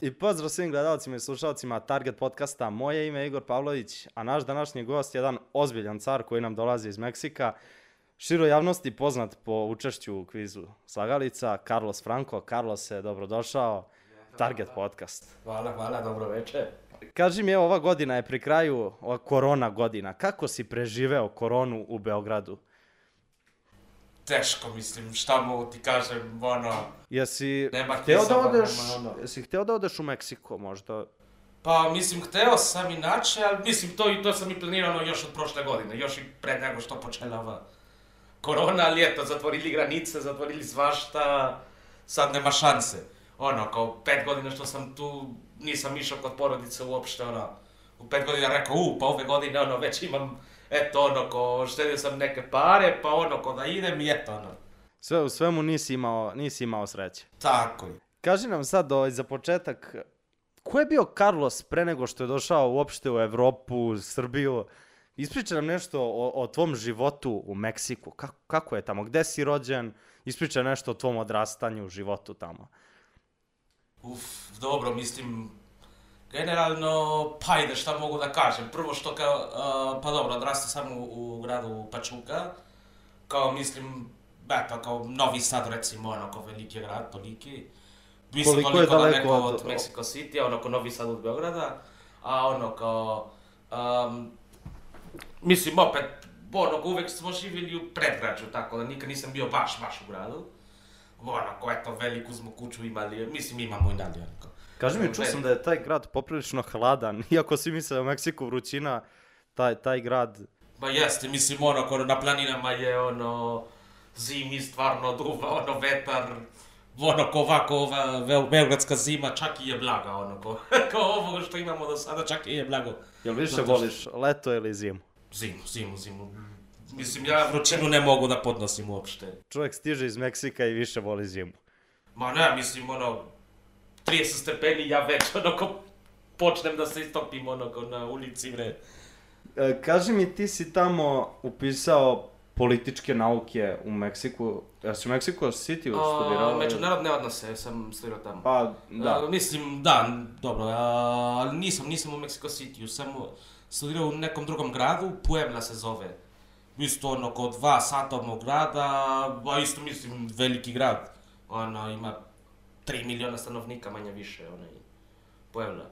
I pozdrav svim gledalcima i slušalcima Target podcasta. Moje ime je Igor Pavlović, a naš današnji gost je jedan ozbiljan car koji nam dolazi iz Meksika. Širo javnosti poznat po učešću u kvizu Slagalica, Carlos Franco. Carlos je dobrodošao. Target podcast. Hvala, hvala, dobro večer. Kaži mi, evo, ova godina je pri kraju, ova korona godina. Kako si preživeo koronu u Beogradu? Teško, mislim, šta mogu ti kažem, ono... Jesi Nema hteo da odeš, nema ono. jesi hteo da odeš u Meksiko možda? Pa, mislim, hteo sam inače, ali mislim, to, i to sam i planirano još od prošle godine, još i pre nego što počela ova korona, ali eto, zatvorili granice, zatvorili svašta, sad nema šanse. Ono, kao pet godina što sam tu, nisam išao kod porodice uopšte, ono, u pet godina rekao, u, pa ove godine, ono, već imam, eto, ono, ko, štedio sam neke pare, pa ono, ko da idem i eto, ono. Sve u svemu nisi imao, nisi imao sreće. Tako je. Kaži nam sad ovaj, za početak, ko je bio Carlos pre nego što je došao uopšte u Evropu, Srbiju? Ispričaj nam nešto o, o tvom životu u Meksiku. Kako, kako je tamo? Gde si rođen? Ispričaj nešto o tvom odrastanju, životu tamo. Uf, dobro, mislim, Генерално, пајде, што могу да кажем, Прво што ка, па добро, одрасте само у, граду Пачука. Као мислим, бе, па као Нови Сад, рецимо, онако велики град, толики. Мислим, колико, колико е далеко од, од Мексико Сити, онако Нови Сад од Белграда, а оно као... Um, мислим, опет, онако увек смо живели у предграджу, тако да никад нисам био баш, баш у граду. Онако, ето, велику смо кучу имали, мислим, имамо и надје, ono. Kaži mi, čuo sam da je taj grad poprilično hladan. Iako svi misle da je u Meksiku vrućina, taj, taj grad... Ma jeste, mislim, ono, kao na planinama je, ono, zimi stvarno duva, ono, vetar, ono, ko ovako, ova beogradska zima, čak i je blaga, ono, ko, kao ovoga što imamo do sada, čak i je blago. Jel više Zato što- voliš leto ili zimu? Zimu, zimu, zimu. Mislim, ja vrućinu ne mogu da podnosim uopšte. Čovjek stiže iz Meksika i više voli zimu. Ma ne, mislim, ono, 30 stepeni, ja već, ono, ko počnem da se istopim, ono, ko na ulici, bre. E, kaži mi, ti si tamo upisao političke nauke u Meksiku. Ja si u Mexico City studirao? Međunarodne odnose sam studirao tamo. Pa, da. A, mislim, da, dobro, ali nisam, nisam u Mexico City, sam studirao u nekom drugom gradu, Puebla se zove. Isto ono, oko dva sata od mog grada, a isto mislim veliki grad. Ono, ima 3 miliona stanovnika, manje više, onaj, Puebla.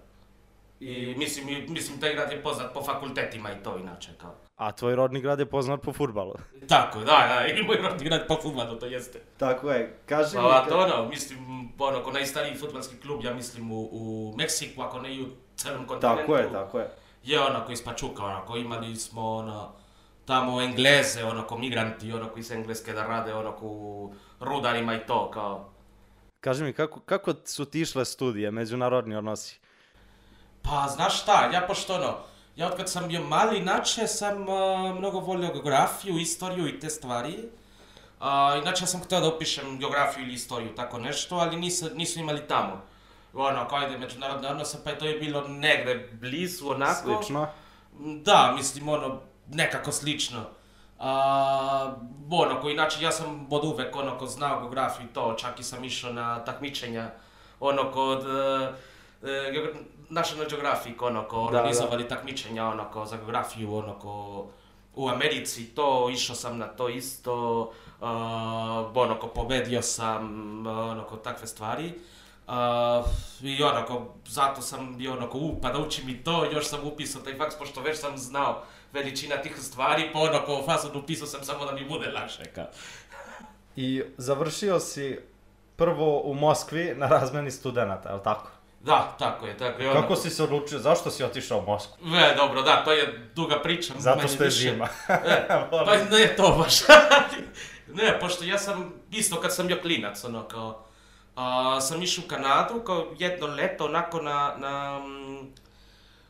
I mislim, mislim, taj grad je poznat po fakultetima i to inače, kao. A tvoj rodni grad je poznat po futbalu. Tako, da, da, i moj rodni grad po futbalu, to jeste. Tako je. Kaži mi... Pa, to ono, mislim, ono, ko najstariji futbalski klub, ja mislim, u, u Meksiku, ako ne i u celom kontinentu. Tako je, tako je. Je onako iz Pačuka, onako, imali smo, ono, tamo Engleze, onako, migranti, onako, iz Engleske da rade, onako, u rudarima i to, kao. Kaži mi, kako, kako su ti išle studije, međunarodni odnosi? Pa, znaš šta, ja pošto, ono, ja od kad sam bio mali, inače sam a, mnogo volio geografiju, istoriju i te stvari. A, inače sam htio da upišem geografiju ili istoriju, tako nešto, ali nisu, nisu imali tamo. Ono, kao ide međunarodne odnose, pa je to je bilo negde blizu, onako. Slično. Da, mislim, ono, nekako slično. A, ono, ko inače, ja sam od uvek, ono, ko znao geografiju i to, čak i sam išao na takmičenja, ono, kod e, e, National Geographic, ono, ko Da, organizovali takmičenja, ono, ko za geografiju, ono, ko u Americi, to, išao sam na to isto, uh, ono, ko pobedio sam, ono, ko takve stvari. Uh, I onako, zato sam bio onako, u, pa da učim i to, još sam upisao taj faks, pošto već sam znao veličina tih stvari, pa onako, fazon upisao sam samo da mi bude lakše, ka. I završio si prvo u Moskvi na razmeni studenta, je li tako? Da, tako je, tako je. ono- Kako si se odlučio, zašto si otišao u Moskvu? Ve, dobro, da, to je duga priča. Zato što je više. zima. E, pa ne to baš. ne, pošto ja sam, isto kad sam bio klinac, ono, kao, a, sam išao u Kanadu, kao jedno leto, onako na, na, mm,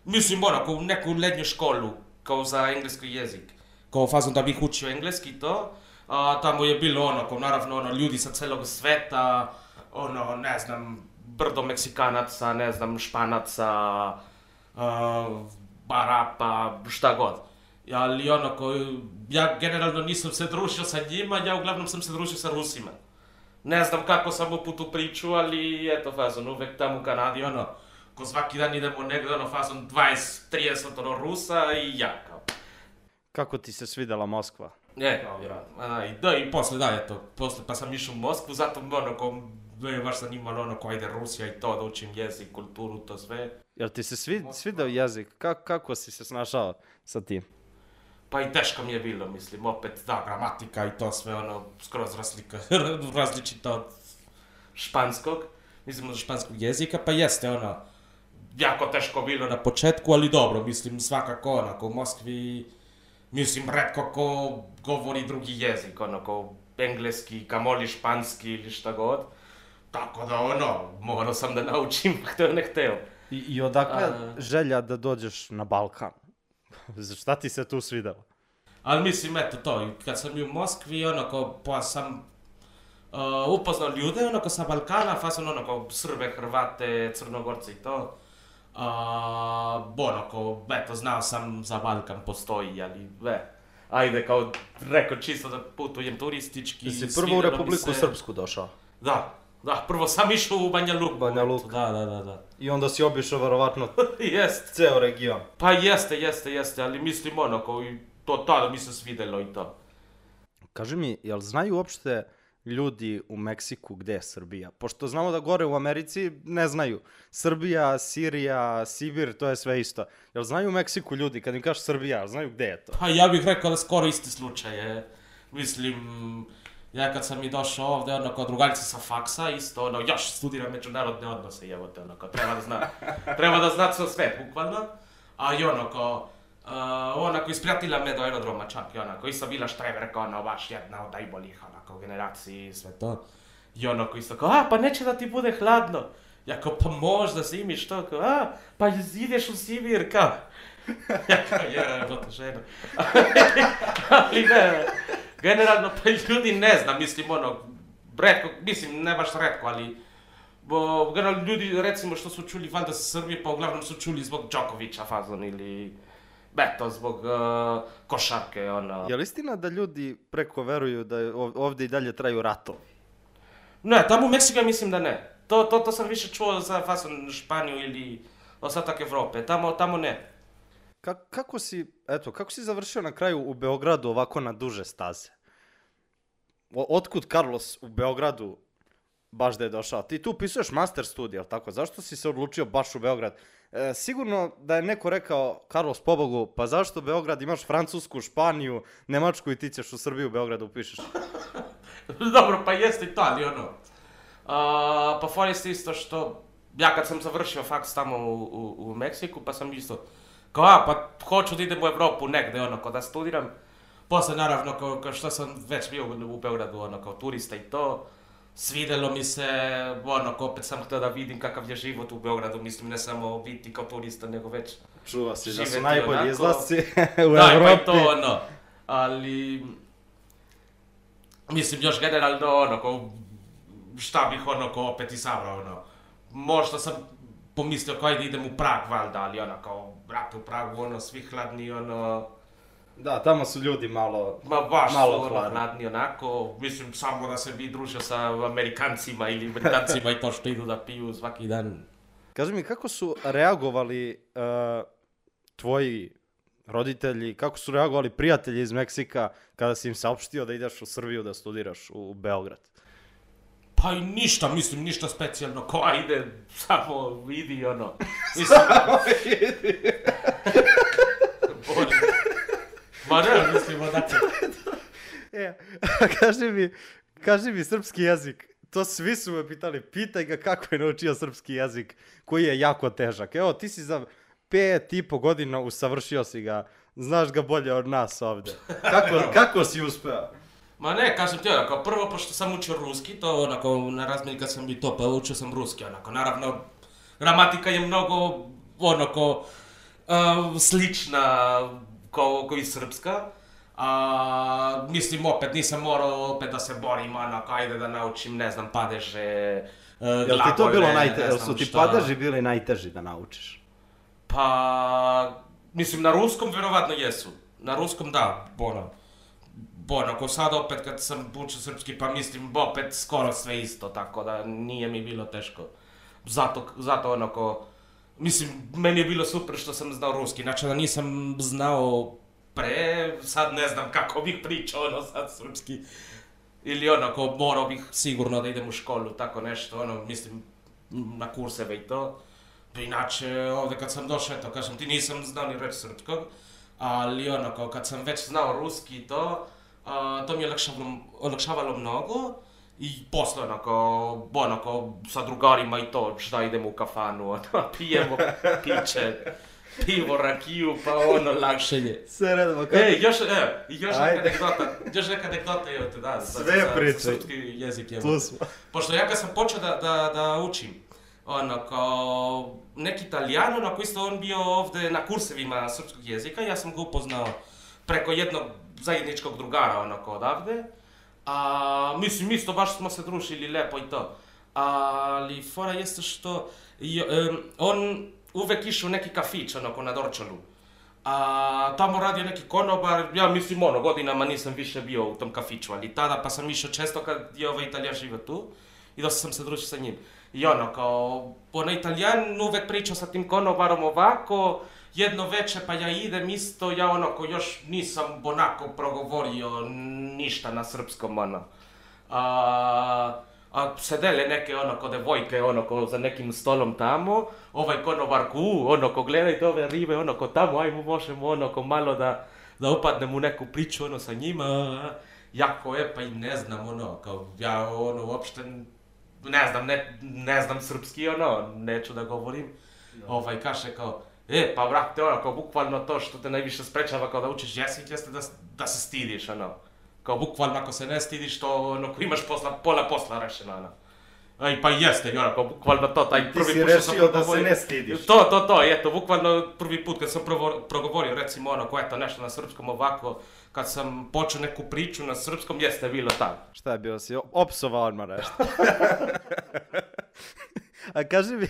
mislim, onako, u neku lednju školu, kao za engleski jezik. Kao fazom da bih učio engleski to. A, tamo je bilo ono, kao naravno, ono, ljudi sa celog sveta, ono, ne znam, brdo Meksikanaca, ne znam, Španaca, a, Barapa, šta god. Ali ono, ko, ja generalno nisam se družio sa njima, ja uglavnom sam se družio sa Rusima. Ne znam kako sam uput u priču, ali eto fazon, uvek tamo u Kanadi, ono, ko svaki dan idemo negde, ono, fazon 20-30 ono Rusa i ja, kao. Kako ti se svidela Moskva? E, a, i da, i posle, da, eto, posle, pa sam išao u Moskvu, zato, ono, ko, me baš zanimalo, ono, ko ide Rusija i to, da učim jezik, kulturu, to sve. Jel ti se svi, svidao jezik? Kako, kako si se snašao sa tim? Pa i teško mi je bilo, mislim, opet, da, gramatika i to sve, ono, skroz razlika, različito od španskog, mislim, od španskog jezika, pa jeste, ono, jako teško bilo na početku, ali dobro, mislim, svakako, onako, u Moskvi, mislim, redko ko govori drugi jezik, ono, ko engleski, kamoli španski ili šta god, tako da, ono, morao sam da naučim, hteo ne hteo. I, i odakle A- želja da dođeš na Balkan? Šta ti se tu svidelo? Ali mislim, eto to, kad sam u Moskvi, onako, pa sam uh, upoznao ljude, onako, sa Balkana, fason, onako, Srbe, Hrvate, Crnogorce i to. Uh, onako, eto, znao sam za Balkan postoji, ali, ve, ajde, kao, rekao čisto da putujem turistički. Ti si svidelo prvo u Republiku se- Srpsku došao. Da, da, prvo sam išao u Banja Luku. Banja Luka. Da, da, da, da. I onda si obišao verovatno Jest. ceo region. Pa jeste, jeste, jeste, ali mislim, onako, i to tada mi se svidelo i to. Kaži mi, jel znaju uopšte ljudi u Meksiku gde je Srbija? Pošto znamo da gore u Americi ne znaju. Srbija, Sirija, Sibir, to je sve isto. Jel znaju u Meksiku ljudi, kad im kažeš Srbija, znaju gde je to? Pa ja bih rekao da skoro isti slučaj je. Mislim, ja kad sam i došao ovde, ono, kao drugarica sa faksa, isto, ono, još studiram međunarodne odnose, evo te, ono, kao, treba da zna, treba da zna svet, bukvalno. A i ono, kao, uh, onako, isprijatila me do aerodroma čak, i onako, isto bila štreverka, ono, baš jedna od najboljih, onako, generaciji i sve to. I onako, isto kao, a, pa neće da ti bude hladno. Ja kao, pa možda zimiš to, kao, a, pa ideš u Sibir, kao. Ja kao, je, to žena. Ali ne, generalno, pa ljudi ne znam, mislim, ono, redko, mislim, ne baš redko, ali bo, generalno ljudi, recimo, što su čuli valjda sa Srbije, pa uglavnom su čuli zbog Đokovića fazon ili, eto, zbog uh, košarke, ono. Je li istina da ljudi preko veruju da ovde i dalje traju ratovi? Ne, tamo u Meksiku ja mislim da ne. To, to, to sam više čuo za fazon Španiju ili ostatak Evrope, tamo, tamo ne. Ka kako si, eto, kako si završio na kraju u Beogradu ovako na duže staze? O otkud Carlos u Beogradu baš da je došao? Ti tu upisuješ master studij, jel tako? Zašto si se odlučio baš u Beograd? E, sigurno da je neko rekao, Carlos, pobogu, pa zašto Beograd imaš Francusku, Španiju, Nemačku i ti ćeš u Srbiju u Beogradu upišeš? Dobro, pa jeste i to, ali ono... A, pa fora jeste isto što... Ja kad sam završio faks tamo u, u, u Meksiku, pa sam isto... Kao, a, pa hoću da idem u Evropu negde, ono, kao da studiram. Posle, naravno, kao, kao što sam već bio u, u Beogradu, ono, kao turista i to. Svidelo mi se, ono, opet sam htio da vidim kakav je život u Beogradu, mislim, ne samo biti kao turista, nego već Čuva si da su najbolji onako- izlasci u da, pa i Evropi. to ono. Ali, mislim, još generalno, ono, ko, šta bih, ono, ko opet izabrao, ono. Možda sam pomislio kao da idem u Prag, valjda, ali ono, kao, brate, u Pragu, ono, svi hladni, ono, Da, tamo su ljudi malo... ma baš Malo su, ono, onako, mislim, samo da se bi družio sa Amerikancima ili Britancima i to što idu da piju svaki dan. Kaži mi, kako su reagovali uh, tvoji roditelji, kako su reagovali prijatelji iz Meksika kada si im saopštio da ideš u Srbiju da studiraš u Beograd? Pa i ništa, mislim, ništa specijalno, ko ajde, samo vidi, ono. Mislim, bolje. Ma ne, mislim, odakle. E, kaži mi, kaži mi srpski jezik. To svi su me pitali, pitaj ga kako je naučio srpski jezik, koji je jako težak. Evo, ti si za pet i po godina usavršio si ga, znaš ga bolje od nas ovde. Kako, kako si uspeo? Ma ne, kažem ti, onako, prvo, pošto sam učio ruski, to onako, na razmeni kad sam i to, pa učio sam ruski, onako, naravno, gramatika je mnogo, onako, uh, slična kao, kao i srpska, a, mislim, opet, nisam morao opet da se borim, onako, ajde da naučim, ne znam, padeže, uh, Jel ti to bilo najteže? Jel su ti šta. padeži bili najteži da naučiš? Pa, mislim, na ruskom verovatno jesu. Na ruskom da, ono, onako sad opet kad sam učio srpski pa mislim opet skoro sve isto, tako da nije mi bilo teško. Zato, zato onako, mislim, meni je bilo super što sam znao ruski, znači da nisam znao pre, sad ne znam kako bih pričao ono sad srpski. Ili onako, morao bih sigurno da idem u školu, tako nešto, ono, mislim, na kurseve i to. Inače, ovde kad sam došao, eto, kažem ti, nisam znao ni reč srpskog, ali onako, kad sam već znao ruski i to, a, to mi je olakšavalo, olakšavalo mnogo. I posle onako, onako, sa drugarima i to, šta idemo u kafanu, ono, pijemo piće, pivo, rakiju, pa ono, lakše je. Sve redamo, kako? E, još, e, još neka Ajde. anegdota, još neka anegdota je od da, za, Sve za, pričaj. za srpski jezik je. Tu smo. Pošto ja kad sam počeo da, da, da učim, ono, kao neki italijan, onako isto on bio ovde na kursevima srpskog jezika, ja sam ga upoznao preko jednog zajedničkog drugara, onako, odavde. A, mislim, isto baš smo se družili lepo i to. Ali fora jeste što i, em, on uvek išao u neki kafić, onako, na Dorčalu. A tamo radio neki konobar, ja mislim ono, godinama nisam više bio u tom kafiću, ali tada pa sam išao često kad je ovaj Italija živio tu i dosta sam se družio sa njim. I ono, kao, onaj Italijan uvek pričao sa tim konobarom ovako, jedno veče pa ja idem isto, ja onako još nisam onako progovorio ništa na srpskom, ono. A, a sedele neke onako devojke onako za nekim stolom tamo, ovaj konobar ku, onako gledajte ove ribe, onako tamo, ajmo možemo onako malo da, da upadnem u neku priču ono sa njima, jako je, pa i ne znam ono, kao ja ono uopšte ne znam, ne, ne znam srpski ono, neću da govorim, ovaj kaže kao, e, pa brate, ono, kao bukvalno to što te najviše sprečava kao da učiš jezik jeste da, da se stidiš, ono. Kao bukvalno ako se ne stidiš, to ono, ko imaš posla, pola posla rešeno, ono. Aj, pa jeste, ono, kao bukvalno to, taj Ti prvi si put što sam rešio da se ne stidiš. To, to, to, eto, bukvalno prvi put kad sam provo, progovorio, recimo ono, ko eto, nešto na srpskom ovako, kad sam počeo neku priču na srpskom, jeste bilo tako. Šta je bilo si? Opsovao odmah nešto. A kaži mi,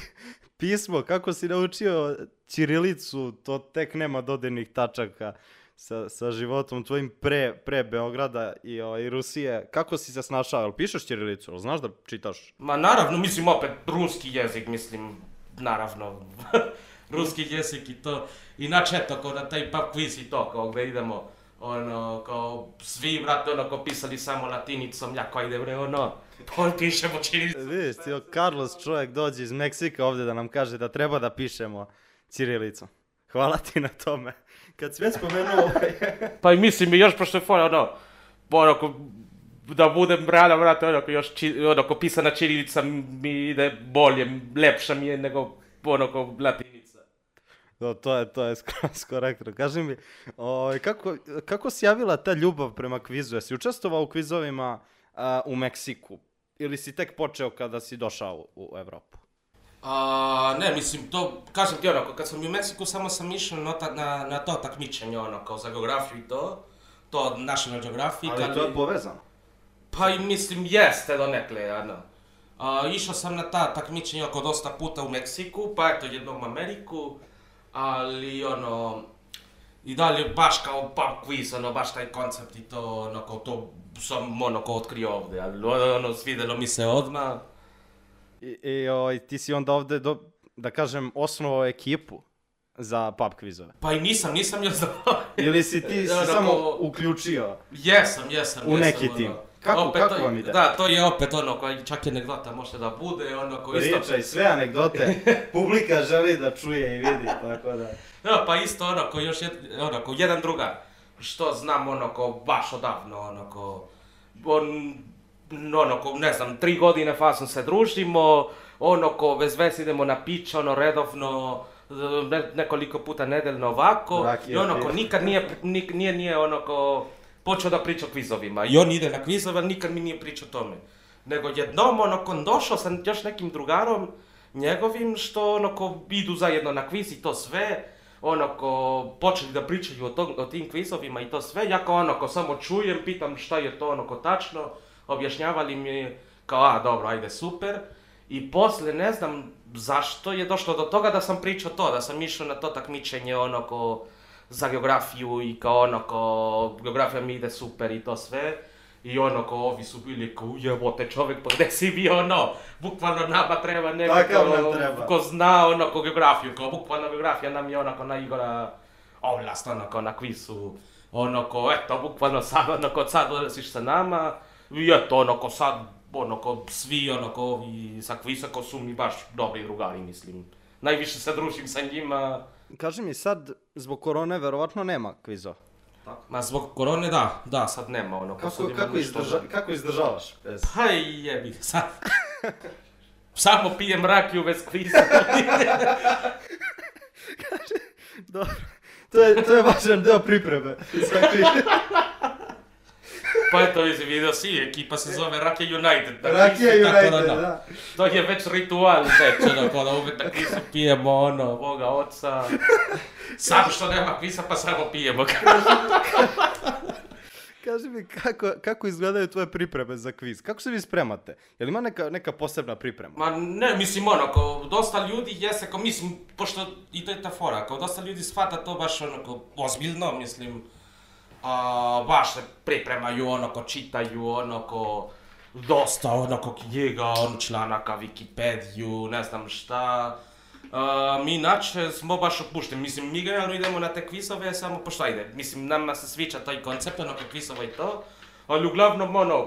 pismo, kako si naučio Ćirilicu, to tek nema dodirnih tačaka sa, sa životom tvojim pre, pre Beograda i, o, i Rusije. Kako si se snašao? Jel pišeš Ćirilicu? Jel znaš da čitaš? Ma naravno, mislim opet, ruski jezik, mislim, naravno, ruski jezik i to. Inače, eto, kao na taj pub quiz i to, kao gde idemo, ono, kao, svi, brate, ono, kao pisali samo latinicom, ja kao ide, bre, ono, on pišemo čini. Vidiš, ti, Carlos čovjek dođe iz Meksika ovdje da nam kaže da treba da pišemo Ćirilicom. Hvala ti na tome. Kad si već spomenuo ovaj... Pa i mislim, još pošto je fora, ono, onako, da budem brana, brate, onako, još, či, onako, pisana čirilica mi ide bolje, lepša mi je nego, onako, latinica. No, to je, to je skroz korektno. Kaži mi, ovaj, kako, kako si javila ta ljubav prema kvizu? Jesi učestvovao u kvizovima a, u Meksiku? Ili si tek počeo kada si došao u, u Evropu? A, ne, mislim, to, kažem ti onako, kad sam u Meksiku, samo sam išao na, na, na to takmičenje, ono, kao za geografiju i to, to National Geographic, povezano. Pa i mislim, jeste donekle, ano. A, išao sam na ta takmičenja oko dosta puta u Meksiku, pa eto jednom u Ameriku, ali ono, i dalje baš kao pub quiz, ono, baš taj koncept i to, ono, kao to sam ono kao otkrio ovde, ali ono, svidelo mi se odmah. I, i ovaj, ti si onda ovde, do, da kažem, osnovao ekipu za pub kvizove. Pa i nisam, nisam još znao. Ili si ti si samo uključio? Jesam, jesam, U jesam, neki ono. Kako- Opet kako to- vam ide? Da, to je opet ono, koji čak i anegdota može da bude, ono, koji isto... Pričaj sve anegdote. Publika želi da čuje i vidi, tako da... Da, pa isto ono, ko još jed, ono, ko jedan drugar, što znam ono, ko baš odavno, ono, ko, on, ono, ko, ne znam, tri godine fasom se družimo, ono, ko bez veze idemo na pić, ono, redovno, ne, nekoliko puta nedeljno ovako, Rakija, i ono, ko nikad nije, nik, nije, nije, ono, ko, počeo da priča o kvizovima, i on ide na kvizove, ali nikad mi nije pričao o tome. Nego jednom, ono, kon došao sa još nekim drugarom, njegovim, što, ono, ko idu zajedno na kviz i to sve, ono, ko počeli da pričaju o, tom, o tim kvizovima i to sve, ja kao ono, ko samo čujem, pitam šta je to, ono, ko tačno, objašnjavali mi, kao, a, dobro, ajde, super, i posle, ne znam zašto je došlo do toga da sam pričao to, da sam išao na to takmičenje, ono, ko, za geografiju i kao ono, kao geografija mi ide super i to sve. I ono, kao ovi su bili kao, jebote čovjek, pa gde si bio, ono, bukvalno nama treba neko ko, treba. ko zna, ono, ko geografiju, kao bukvalno geografija nam je onako na Igora ovlast, ono, kao na kvisu, ono, ko, eto, bukvalno sad, ono, ko sad odlasiš sa nama, i eto, ono, ko sad, ono, ko svi, ono, ko ovi sa kvisa, ko su mi baš dobri drugari, mislim. Najviše se družim sa njima, Kaži mi sad, zbog korone verovatno nema kviza. Ma zbog korone da, da, sad nema ono. ko sad ima ništa da- kako izdržavaš? Bez... Pa jebi, ga, sad. Samo pijem rakiju bez kviza. Dobro. To je, to je važan deo pripreme. pa eto, vidi, vidio si, ekipa se zove Rakija United. na Rakija tako United, da, da. To je već ritual već, ono, kao da uvek na kvizu pijemo, ono, Boga oca. Sad što nema kvisa, pa samo pijemo. Kaži mi, kako, kako izgledaju tvoje pripreme za kviz? Kako se vi spremate? Je li ima neka, neka posebna priprema? Ma ne, mislim ono, kao dosta ljudi jeste, kao mislim, pošto i to je ta fora, kao dosta ljudi shvata to baš ono, kao ozbiljno, mislim, a, baš se pripremaju, ono, ko čitaju, ono, ko dosta, ono, ko knjiga, ono, članaka, Wikipediju, ne znam šta. A, mi inače smo baš opušteni, mislim, mi generalno idemo na te kvizove samo po šta ide, mislim, nama se sviđa taj koncept, ono, kao kvizova i to, ali uglavnom, ono,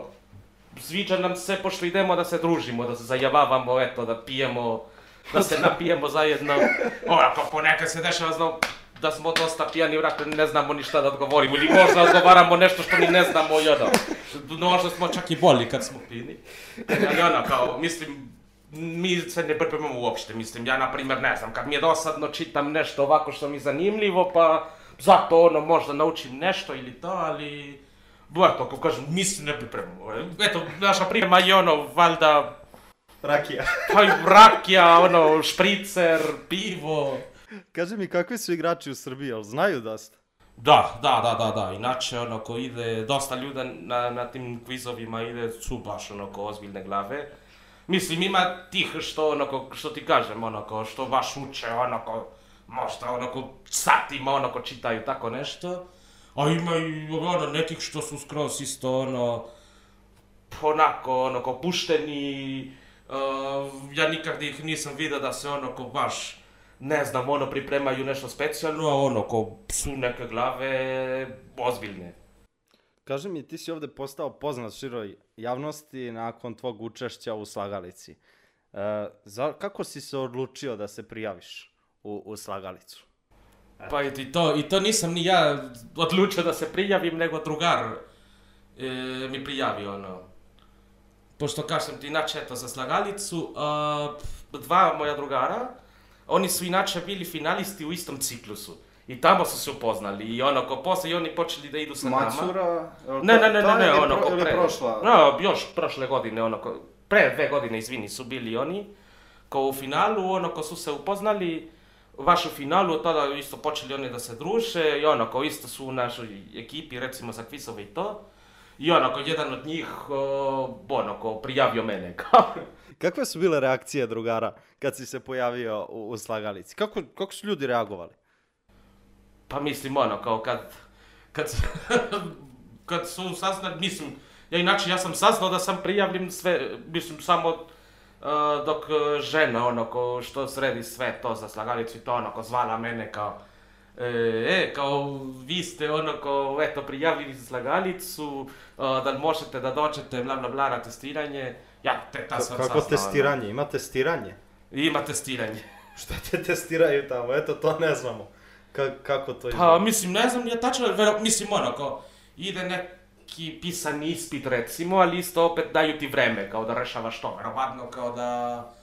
sviđa nam se pošto idemo da se družimo, da se zajavavamo, eto, da pijemo, da se napijemo zajedno. Onako, ponekad se dešava znao, da smo dosta pijani, vrate, ne znamo ni šta da odgovorimo, ili možda odgovaramo nešto što ni ne znamo, ono. Možda smo čak i boli kad smo pini. Ali ono, kao, mislim, mi se ne pripremamo uopšte, mislim, ja, na primjer, ne znam, kad mi je dosadno, čitam nešto ovako što mi je zanimljivo, pa zato, ono, možda naučim nešto ili to, ali... Eto, kako kažem, mi se ne pripremamo. Eto, naša priprema je ono, valjda, Rakija. pa rakija, ono, špricer, pivo. Kaži mi, kakvi su igrači u Srbiji, jel znaju ste? Da, da, da, da, da. Inače, ono, ko ide, dosta ljuda na, na tim kvizovima ide, su baš, ono, ko ozbiljne glave. Mislim, ima tih što, ono, ko, što ti kažem, ono, ko, što baš uče, ono, ko, možda, ono, satima, ono, ko čitaju tako nešto. A ima i, ono, nekih što su skroz isto, ono, onako, ono, pušteni, uh, ja nikad ih nisam vidio da se, ono, ko baš, ne znam, ono, pripremaju nešto specijalno, a ono, ko su neke glave ozbiljne. Kaži mi, ti si ovde postao poznat široj javnosti nakon tvog učešća u Slagalici. E, za, kako si se odlučio da se prijaviš u, u Slagalicu? Pa i to, i to nisam ni ja odlučio da se prijavim, nego drugar e, mi prijavio, ono. Pošto kažem ti, inače, eto, za slagalicu, a, dva moja drugara, oni su inače bili finalisti u istom ciklusu. I tamo su se upoznali i ono, ko posle i oni počeli da idu sa nama. jel Ne, ne, ne, ne, ne, ono, ko pre. prošla? No, još prošle godine, ono, ko, pre dve godine, izvini, su bili oni. Ko u finalu, ono, ko su se upoznali, baš u finalu, tada isto počeli oni da se druže i ono, ko isto su u našoj ekipi, recimo za kvisove i to. I ono, ko jedan od njih, o, ono, ko prijavio mene. Kakve su bile reakcije drugara kad si se pojavio u, u Slagalici? Kako, kako su ljudi reagovali? Pa mislim, ono, kao kad, kad, kad su saznali, mislim, ja inače, ja sam saznao da sam prijavljen sve, mislim, samo uh, dok žena, ono, ko što sredi sve to za slagalicu i to, ono, ko zvala mene kao, e, e, kao, vi ste, ono, ko, eto, prijavili slagalicu, uh, da možete da dođete, bla, bla, bla, na testiranje, ja te ta sam Kako saznao, testiranje? Ima testiranje? Ono. Ima testiranje. Šta te testiraju tamo? Eto, to ne znamo. Ka, kako to izgleda? Pa, mislim, ne znam, ja tačno, vero, mislim, ono, kao, ide neki pisani ispit, recimo, ali isto opet daju ti vreme, kao da rešavaš to, verovatno, kao da,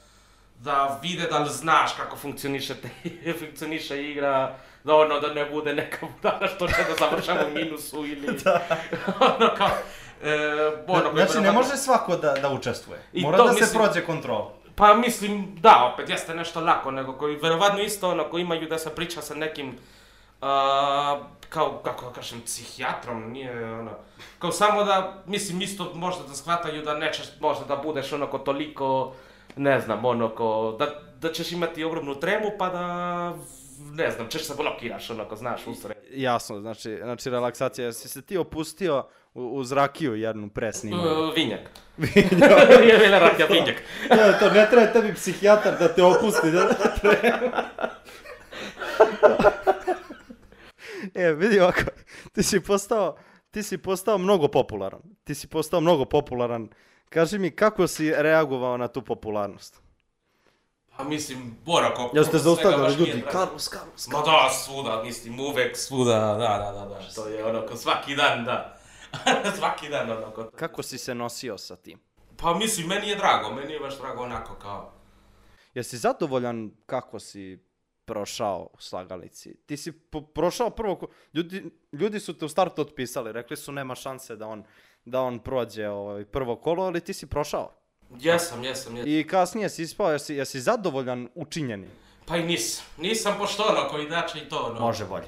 da vide da li znaš kako funkcioniše, te, funkcioniše igra, da ono, da ne bude neka budala što će da završava u minusu ili, ono, kao, e, ono, znači, ne verovatno- može svako da, da učestvuje. I Mora to da se mislim- prođe kontrola. Pa mislim, da, opet jeste nešto lako, nego koji verovatno isto ono, koji imaju da se priča sa nekim, a, kao, kako da kažem, psihijatrom, nije ono, kao samo da, mislim, isto možda da shvataju da nećeš možda da budeš ono ko toliko, ne znam, ono ko, da, da ćeš imati ogromnu tremu pa da, ne znam, ćeš se blokiraš, ono, ko znaš, usred. Jasno, znači, znači relaksacija. Jesi se ti opustio u, uz rakiju jednu pre snimanja? Uh, vinjak. je bila rakija vinjak. Ne, to ne treba tebi psihijatar da te opusti. Da e, vidi ovako, ti si postao, ti si postao mnogo popularan. Ti si postao mnogo popularan. Kaži mi, kako si reagovao na tu popularnost? Pa mislim, onako... Jel ste svega zaustavljali ljudi? drago. Carlos, Carlos, Ma da, svuda, mislim, uvek, svuda, da, da, da, da, to je onako, svaki dan, da. svaki dan, onako. Kako si se nosio sa tim? Pa mislim, meni je drago, meni je baš drago onako kao... Jesi zadovoljan kako si prošao u slagalici? Ti si prošao prvo, ko- ljudi, ljudi su te u startu otpisali, rekli su nema šanse da on, da on prođe ovaj, prvo kolo, ali ti si prošao. Jesam, jesam, jesam. I kasnije si ispao, jesi, jesi zadovoljan učinjeni? Pa i nisam. Nisam pošto onako, inače i to ono. bolje.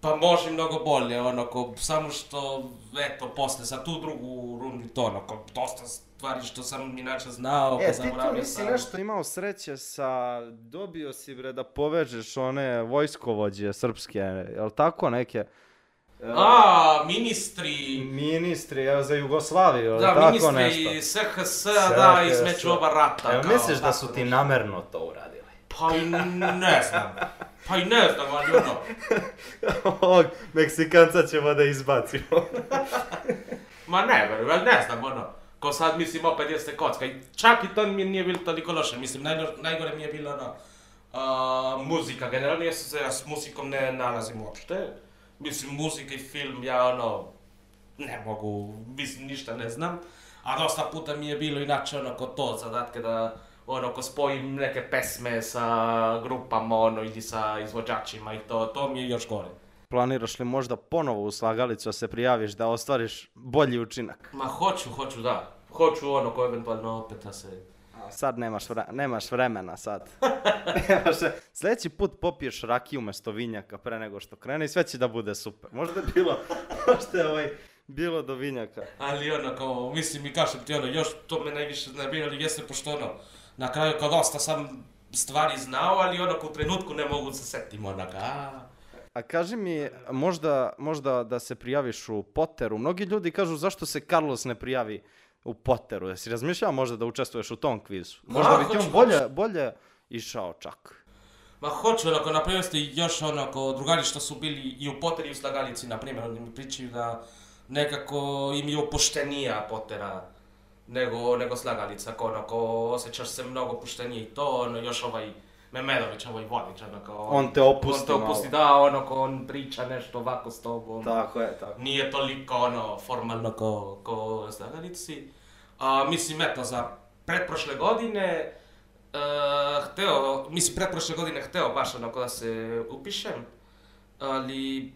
Pa može mnogo bolje, onako, samo što, eto, posle za tu drugu rundu to, onako, dosta stvari što sam inače znao, pa zaboravio sam. imao sreće sa, dobio si bre da povežeš one vojskovođe srpske, jel tako neke? A, ministri, Ministri, evo za Jugoslaviju, da, ministri SHS, da, između oba rata. Evo misliš da tako su ti namerno to uradili? Pa ne znam. Pa i ne znam, ali ono, Ovog Meksikanca ćemo da izbacimo. ma ne, ne znam, ono, ko sad mislim opet jeste kocka. I čak i to mi nije bilo toliko loše, mislim, najlo- najgore mi je bilo ono, a, muzika, generalno ja se s muzikom ne nalazim uopšte. Mislim, muzika i film, ja ono, ne mogu, mislim, ništa ne znam. A dosta puta mi je bilo inače ono ko to zadatke da ono ko spojim neke pesme sa grupama ono ili sa izvođačima i to, to mi je još gore. Planiraš li možda ponovo u slagalicu da se prijaviš da ostvariš bolji učinak? Ma hoću, hoću da. Hoću ono ko eventualno opet da se... Sad nemaš, vre- nemaš vremena sad. nemaš, sljedeći put popiješ rakiju umjesto vinjaka pre nego što krene i sve će da bude super. Možda je bilo, možda je ovaj, bilo do vinjaka. Ali ono kao, mislim i kažem ti ono, još to me najviše nerviralo jeste pošto ono, na kraju kao dosta sam stvari znao, ali ono u trenutku ne mogu se setim onaka, a... A kaži mi, možda, možda da se prijaviš u Potteru. Mnogi ljudi kažu zašto se Carlos ne prijavi u Potteru. Jesi razmišljao možda da učestvuješ u tom kvizu? Možda Da, bi ti on bolje, bolje išao čak. Ma hoću, onako, na primjer ste još onako, drugari što su bili i u Poteri i u Slagalici, na primjer, oni mi pričaju da nekako im je opuštenija Potera nego, nego Slagalica, kao onako, osjećaš se mnogo opuštenije i to, ono, još ovaj Memedović, ovaj vodič, onako, On te opusti on te opusti, malo. da, ono, ko on priča nešto ovako s tobom, Tako je, tako. nije toliko ono formalno ko, ko Slagalici. A, mislim, eto, za pretprošle godine, uh, hteo, mislim, pretprošle godine hteo baš onako da se upišem, ali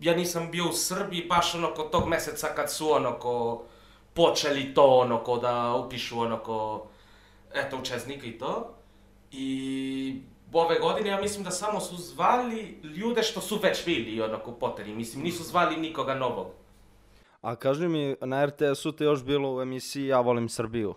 ja nisam bio u Srbiji baš onako tog meseca kad su onako počeli to onako da upišu onako, eto, učesnike i to. I ove godine ja mislim da samo su zvali ljude što su već bili onako Poteri, mislim, nisu zvali nikoga novog. A kaži mi, na RTS-u te još bilo u emisiji Ja volim Srbiju.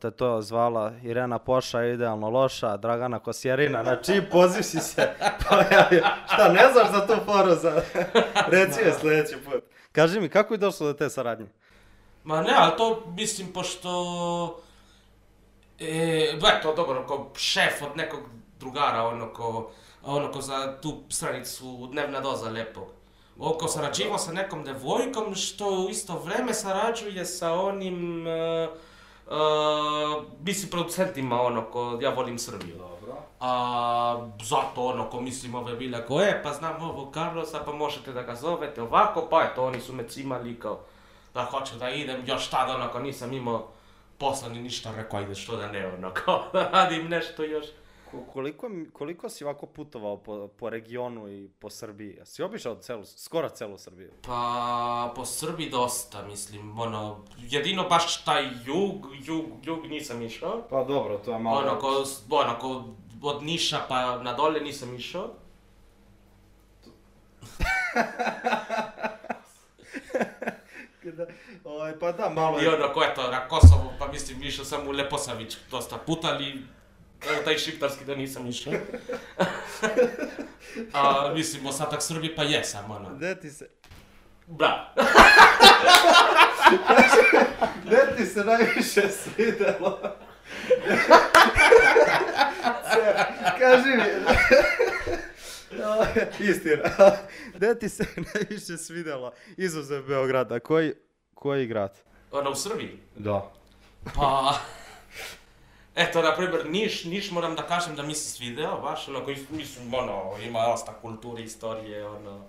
Te to zvala Irena Poša, idealno loša, Dragana Kosjerina, na čiji poziv si se pojavio? Šta, ne znaš za tu foru za... Reci je sljedeći put. Kaži mi, kako je došlo do te saradnje? Ma ne, ali to mislim pošto... E, eto, dobro, kao šef od nekog drugara, ono ko, ono ko za tu stranicu Dnevna doza lepog. Oko sarađivao sa nekom devojkom što u isto vreme sarađuje sa onim... Uh, uh, mislim producentima ono ko ja volim Srbiju. Dobro. A zato ono ko mislim ove bile ko e pa znam ovog Carlosa pa možete da ga zovete ovako pa eto oni su me cimali kao da hoću da idem još tada ono kao nisam imao posla ni ništa rekao ajde što da ne ono kao da radim nešto još. Ko- Koliko, koliko si ovako putovao po, po regionu i po Srbiji? Si obišao celu, skoro celu Srbiju? Pa po Srbiji dosta mislim ono jedino baš taj jug jug jug nisam išao. Pa dobro, to je Ono ko, ono ko od Niša pa na dole nisam išao. Ovaj, pa da, malo I ono ko eto na Kosovo, pa mislim išao sam u Leposavić dosta puta, ali Evo taj šiptarski da nisam išao. A, mislim, ostatak Srbije pa jesam, ono. Gde ti se... Da. Gde ti se najviše svidelo? Kaži mi. Istina. Gde ti se najviše svidelo izuzev Beograda? Koji, koji grad? Ono, u Srbiji. Da. Pa... Eto, na primjer, Niš, Niš moram da kažem da mi se svideo, baš, ono, koji, mislim, ono, ima dosta kulture, istorije, ono,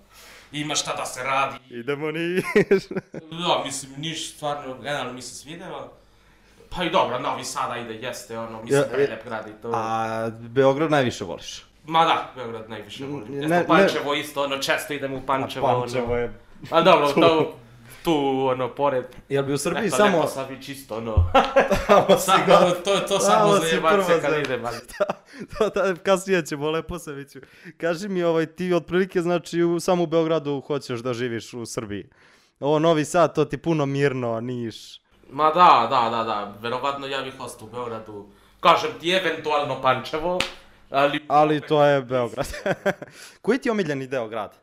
ima šta da se radi. Idemo Niš. Da, mislim, Niš stvarno, generalno mi se svideo. Pa i dobro, Novi Sada ide, jeste, ono, mislim, Ja, prelep grad i to. A Beograd najviše voliš? Ma da, Beograd najviše volim. Ne- ne- Pančevo isto, ono, često idem u Pančevo, ono. je... A dobro, to, tu, ono, pored, Jel bi u Srbiji eto, samo... sam i čisto, ono. Tamo si Samo, ga- to, to samo prvo se kad za- idem, ali... to, da, kasnije ćemo, lepo se viću. Kaži mi, ovaj, ti otprilike, znači, u, samo u Beogradu hoćeš da živiš u Srbiji. Ovo Novi Sad, to ti puno mirno, Niš. Ma da, da, da, da, verovatno ja bih ostao u Beogradu. Kažem ti, eventualno Pančevo, ali... Ali to je Beograd. Koji ti je omiljeni deo grada?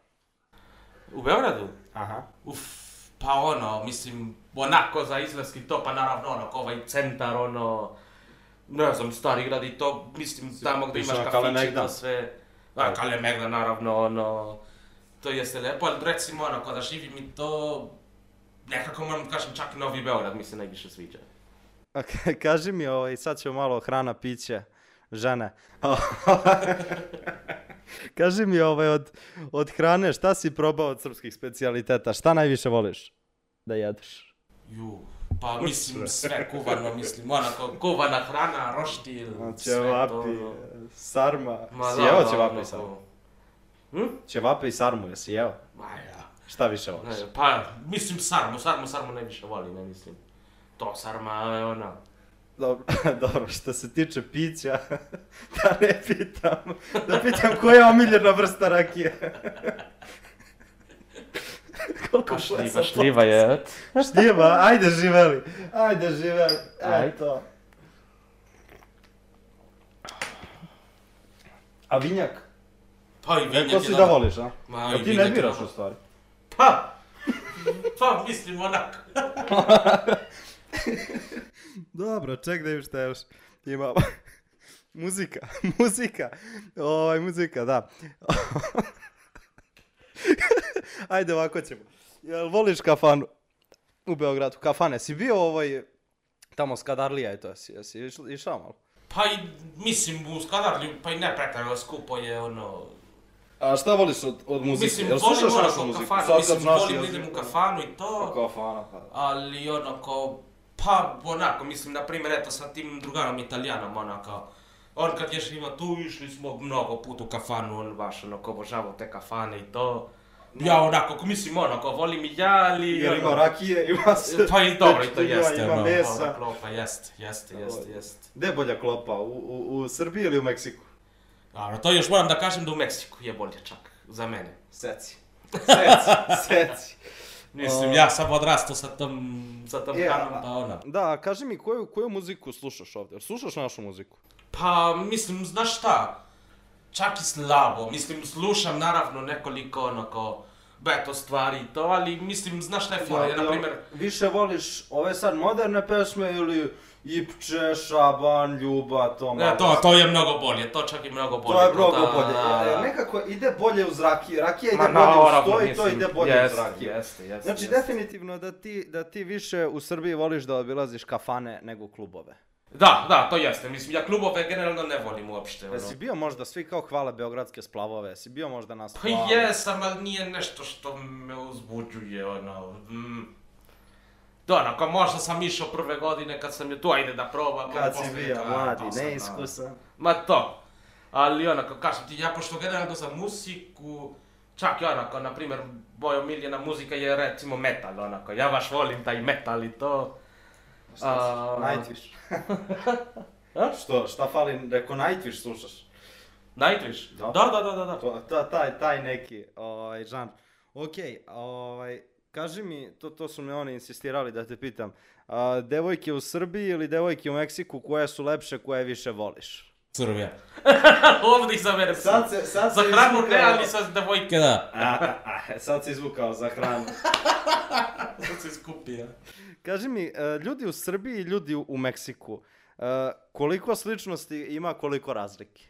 U Beogradu? Aha. Uf, pa ono, mislim, onako za izgledski to, pa naravno ono, ovaj centar, ono, ne znam, stari grad i to, mislim, tamo Išao imaš Kalemegdan? to sve, a Kalemegdan, naravno, ono, to jeste lepo, ali recimo, ono, kada živim i to, nekako moram da kažem, čak i Novi Beograd mi se najviše sviđa. A ka- kaži mi, ovaj, sad ćemo malo hrana, piće, žene. kaži mi, ovaj, od, od hrane, šta si probao od srpskih specijaliteta? Šta najviše voliš da jedeš? Ju, pa mislim sve kuvano, mislim, onako, kuvana hrana, roštilj, sve Ćevapi, to. sarma. Ma si da, jeo da, ćevape i sarmu? Hm? Ćevape i sarmu, jesi jeo? Ma ja. Šta više voliš? Ne, pa, mislim sarmu, sarmu, sarmu najviše volim, ne mislim. To sarma je ona. Dobro, dobro, što se tiče pića, da ne pitam, da pitam koja je omiljena vrsta rakije. Koliko Pa šljiva, šljiva je. Šljiva, ajde živeli, ajde živeli, Ajde. eto. A vinjak? Pa i vinjak Ko je si da dobar. voliš, a? Ma, A ti ne biraš dobar. u stvari. Pa, pa mislim onako. Dobro, ček da im šta još imamo. muzika, muzika, ovaj, muzika, da. Ajde, ovako ćemo. Jel voliš kafanu u Beogradu? Kafane, si bio ovaj, tamo Skadarlija i to, jesi, jesi išao- malo? Pa i, mislim, u Skadarlju, pa i ne pretjerano skupo je ono... A šta voliš od, od muzike? Mislim, Jel volim slušaš ono našu kao muziku? kafanu, Sad mislim, volim da idem u kafanu i to. Kafana, pa. ali onako, pa onako, mislim, na primjer, eto, sa tim drugarom italijanom, onako, on kad je živa tu, išli smo mnogo put u kafanu, on baš onako obožavao te kafane i to. Ja onako, ko mislim, onako, volim i ja, ali... Jer ima ono, rakije, ima se... Pa i dobro, i to ima, jeste, Ima ono, mesa. ono, klopa, jeste, jeste, jeste, jeste. Gde bolja klopa, u, u, u Srbiji ili u Meksiku? Dobro, to još moram da kažem da u Meksiku je bolje čak, za mene. Seci. Seci, seci. Mislim, ja sam odrastao sa tom, sa tom Ja. hranom, pa ono. Da, kaži mi koju, koju muziku slušaš ovdje? Jel Slušaš našu muziku? Pa, mislim, znaš šta? Čak i slabo. Mislim, slušam naravno nekoliko onako beto stvari i to, ali mislim, znaš šta je fora? Ja, na primjer, Više voliš ove sad moderne pesme ili Ipče, Šaban, Ljuba, to ne, to, to je mnogo bolje, to čak i mnogo bolje. To je mnogo da, bolje. da, E, da. Nekako ide bolje uz rakije. Rakija ide Ma, bolje uz naravno, to i to ide bolje uz jeste, rakije. Jeste, jeste. Znači, jeste. definitivno da ti, da ti više u Srbiji voliš da obilaziš kafane nego klubove. Da, da, to jeste. Mislim, ja klubove generalno ne volim uopšte. Ono. Jesi bio možda, svi kao hvale beogradske splavove, jesi bio možda na Pa splavu? jesam, ali nije nešto što me uzbuđuje, ono, mm. Da, onako, možda sam išao prve godine kad sam je tu, ajde da probam. Kad si bio mladi, to neiskusan. Ma to. Ali onako, kažem ti, ja pošto generalno za muziku, čak i onako, na primjer, moja omiljena muzika je recimo metal, onako, ja baš volim taj metal i to. A- Nightwish. A? Što, šta fali, reko Nightwish slušaš? Nightwish? Da. Da, da, da, da. da. To, ta, taj, taj neki, ovaj, žanr. Okej, ovaj, kaži mi, to, to su me oni insistirali da te pitam, a, devojke u Srbiji ili devojke u Meksiku, koje su lepše, koje više voliš? crve. Ovdje izaberem. Sad se, sad Za se hranu izvukao- ne, ali sa devojke da. A, a, a, sad se izvukao za hranu. Sad se skupi, ja. Kaži mi, e, ljudi u Srbiji i ljudi u, u Meksiku, e, koliko sličnosti ima, koliko razlike?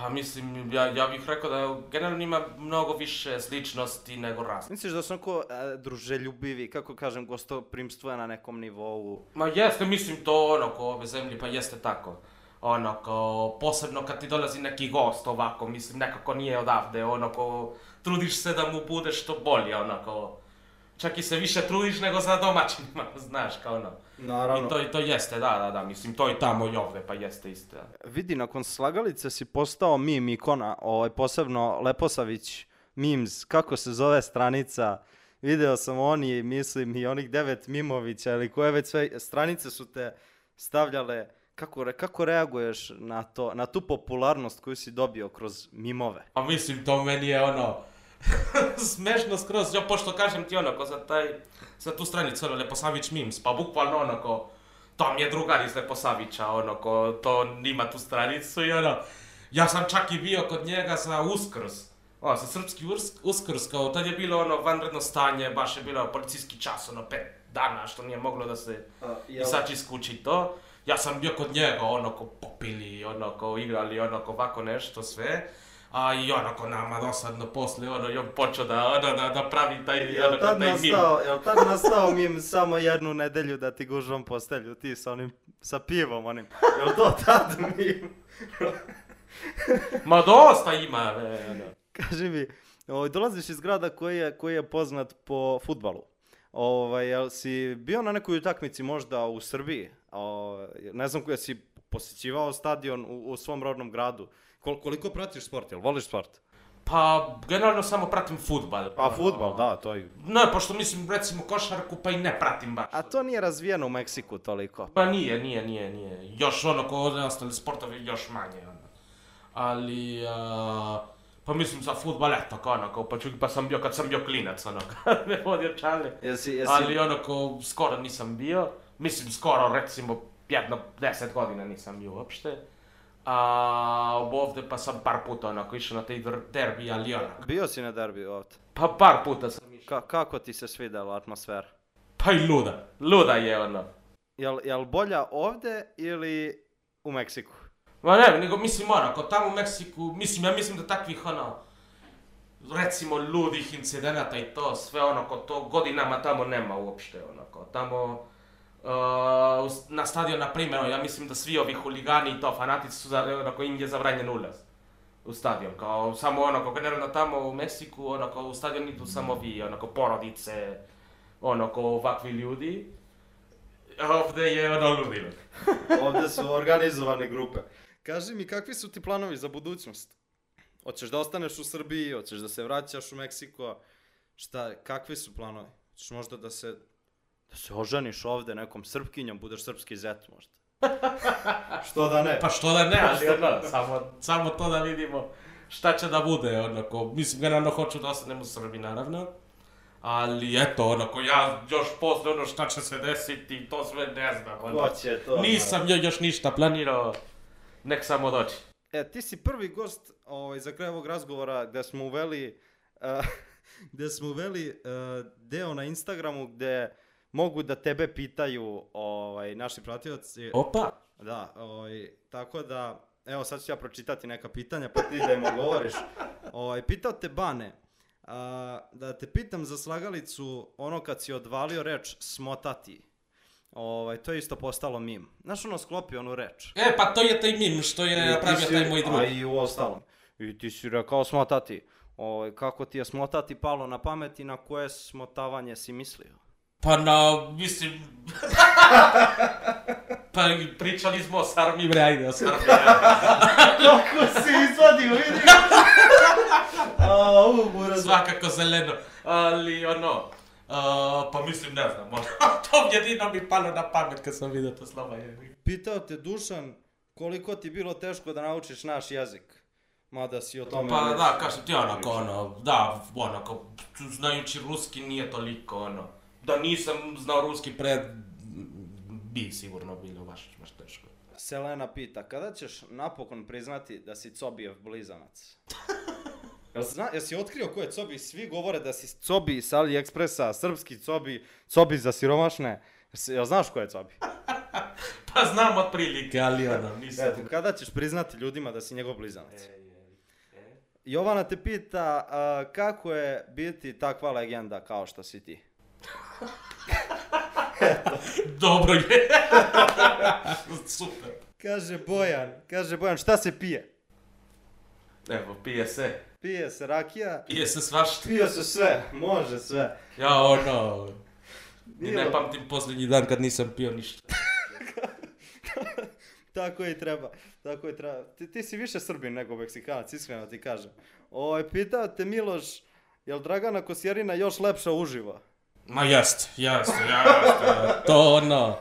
Pa mislim, ja, ja bih rekao da generalno ima mnogo više sličnosti nego razlika. Misliš da su onako e, druželjubivi, kako kažem, gostoprimstvo je na nekom nivou? Ma jeste, mislim to ono ko ove zemlje, pa jeste tako. Ono ko, posebno kad ti dolazi neki gost ovako, mislim nekako nije odavde, ono ko, trudiš se da mu bude što bolje, ono ko, čak i se više trudiš nego za domaćinima, znaš, kao ono. Naravno. I to, i to jeste, da, da, da, mislim, to i tamo i ovde, pa jeste isto. da. Vidi, nakon slagalice si postao mim ikona, ovaj, posebno Leposavić memes, kako se zove stranica, video sam oni, mislim, i onih devet Mimovića, ili koje već sve stranice su te stavljale, kako, re- kako reaguješ na to, na tu popularnost koju si dobio kroz mimove? A mislim, to meni je ono, smešno skroz, ja pošto kažem ti ono, ko za taj, za tu stranicu, ono, Leposavić memes, pa bukvalno ono, ko, to mi je drugar iz Leposavića, ono, ko, to nima tu stranicu i ono, ja sam čak i bio kod njega za Uskrs, o, za srpski Uskrs, kao, tad je bilo ono vanredno stanje, baš je bilo policijski čas, ono, pet dana, što nije moglo da se izaći iz kući to. Ja sam bio kod njega, ono, ko popili, ono, ko igrali, ono, ko ovako nešto sve. A i ono, ko nama dosadno posle, ono, i on počeo da, ono, da, da pravi taj, Jel ono, tad, taj mim. nastao, jel tad nastao mim samo jednu nedelju da ti gužvam postelju, ti sa onim, sa pivom onim, jel to tad mim? Ma dosta ima, e, ono. Kaži mi, ovaj, dolaziš iz grada koji je, koji je poznat po futbalu. Ovaj, jel si bio na nekoj utakmici možda u Srbiji? O, ne znam koja si posjećivao stadion u, u svom rodnom gradu. Kol, koliko pratiš sport? Jel voliš sport? Pa, generalno samo pratim futbal. Pa futbal, da, to je. Ne, pošto mislim, recimo, košarku, pa i ne pratim baš. A to nije razvijeno u Meksiku toliko. Pa nije, nije, nije, nije. Još ono, ko ostali sportovi, još manje, ono. Ali, a, pa mislim za futbal, eto, kao ono, kao, pa, ču, pa sam bio, kad sam bio klinac, ono, kad me vodio čale. Jesi, jesi, Ali ono, ko, skoro nisam bio. Mislim, skoro, recimo, jedno, deset godina nisam bio uopšte. A ovdje pa sam par puta onako išao na taj derbi, ali onako. bio si na derbiju ovdje. Pa par puta sam išao. Ka, kako ti se svidela atmosfera? Pa i luda. Luda je ono. Jel, jel bolja ovdje ili u Meksiku? Ma ne, nego mislim onako, tamo u Meksiku, mislim, ja mislim da takvih ono, recimo ludih incidenata i to, sve onako, to godinama tamo nema uopšte onako, tamo, uh, na stadion, na primjer, ja mislim da svi ovi huligani i to, fanatici su, za, onako, im je zabranjen ulaz u stadion, kao samo onako, generalno tamo u Meksiku, onako, u stadion idu samo vi, onako, porodice, onako, ovakvi ljudi, ovdje je ono ludilo. Ovdje su organizovane grupe. Kaži mi, kakvi su ti planovi za budućnost? Hoćeš da ostaneš u Srbiji, hoćeš da se vraćaš u Meksiko? Šta, kakvi su planovi? Hoćeš možda da se, da se oženiš ovde nekom srpkinjom, budeš srpski zet možda? Što da ne? Pa što da ne, ali ono, samo, samo to da vidimo šta će da bude, onako, mislim, generalno hoću da ostanem u Srbiji, naravno, ali eto, onako, ja još posle ono šta će se desiti, to sve ne znam, ono. Ko će to? Nisam jo- još ništa planirao, nek samo doći. E, ti si prvi gost ovaj, za kraj ovog razgovora gde smo uveli, uh, gde smo uveli uh, deo na Instagramu gde mogu da tebe pitaju ovaj, naši pratioci. Opa! Da, ovaj, tako da, evo sad ću ja pročitati neka pitanja pa ti da im odgovoriš. Ovaj, pitao te Bane, a, da te pitam za slagalicu ono kad si odvalio reč smotati. Ovaj, to je isto postalo mim. Znaš ono sklopi onu reč. E, pa to je taj mim što je napravio taj moj drug. A i u ostalom. I ti si rekao smotati. Ovaj, kako ti je smotati palo na pamet i na koje smotavanje si mislio? Pa na, mislim... pa pričali smo o sarmi, bre, ajde, o sarmi. Kako si izvadio, vidi! A, u. Svakako zeleno, ali ono, uh, pa mislim, ne znam, ono, to jedino mi palo na pamet kad sam vidio to slova. Pitao te Dušan koliko ti bilo teško da naučiš naš jezik. Mada si o tome... Pa da, kažem ti onako, ono, da, onako, znajući ruski nije toliko, ono, da nisam znao ruski pre bi sigurno bilo baš, baš teško. Selena pita, kada ćeš napokon priznati da si Cobijev blizanac? Jel, zna, jesi otkrio ko je Cobi? Svi govore da si Cobi sa AliExpressa, srpski Cobi, Cobi za siromašne. Jel, si- jel znaš ko je Cobi? Pa znam otprilike, ali ono, nisam... Eto, kada ćeš priznati ljudima da si njegov blizanac? E, e, e. Jovana te pita, a, kako je biti takva legenda kao što si ti? Dobro je. Super. Kaže Bojan, kaže Bojan, šta se pije? Evo, pije se. Pije se rakija, Pije se svašta. pije se sve, može sve. Ja, ono... Ni ne pamtim posljednji dan kad nisam pio ništa. Tako i treba, tako i treba. Ti, ti si više Srbin nego Meksikanac, iskreno ti kažem. Oj, pitao te Miloš, jel Dragana Kosjerina još lepša uživo? Ma jest, jest, jest. To ono...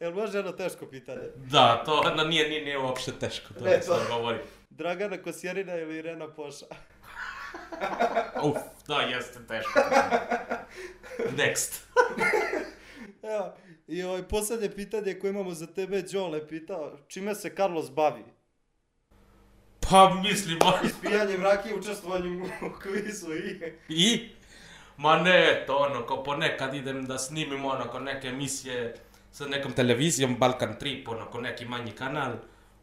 Jel može jedno teško pitanje? Da, to ono nije, nije, nije uopšte teško, to Ne, to- govori. Dragana Kosjerina ili Irena Poša? Uf, da, jeste teško. Next. Evo, i ovaj posljednje pitanje koje imamo za tebe, Đole pitao, čime se Carlos bavi? Pa mislim, ma- Pijanjem rakije, učestvovanjem u kvizu i... i? Ma ne, to ono, kao ponekad idem da snimim ono, kao neke emisije sa nekom televizijom, Balkan Trip, ono, kao neki manji kanal,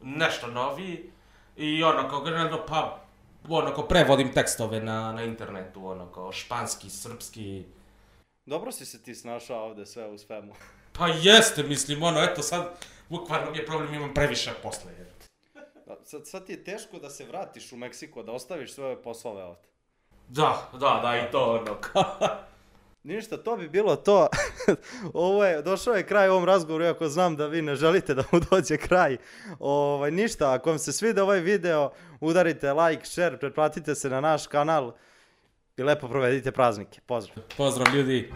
nešto novi. I ono, kao generalno, pa, ono, kao prevodim tekstove na, na internetu, ono, kao španski, srpski. Dobro si se ti snašao ovde sve u svemu. Pa jeste, mislim, ono, eto sad, bukvalno mi je problem, imam previše posla. jer. Da, Sad, sad ti je teško da se vratiš u Meksiko, da ostaviš svoje poslove ovde. Da, da, da, i to, ono. Ništa, to bi bilo to. Ovo je, došao je kraj ovom razgovoru, iako znam da vi ne želite da mu dođe kraj. Ovaj, ništa, ako vam se svide ovaj video, udarite like, share, pretplatite se na naš kanal i lepo provedite praznike. Pozdrav! Pozdrav ljudi!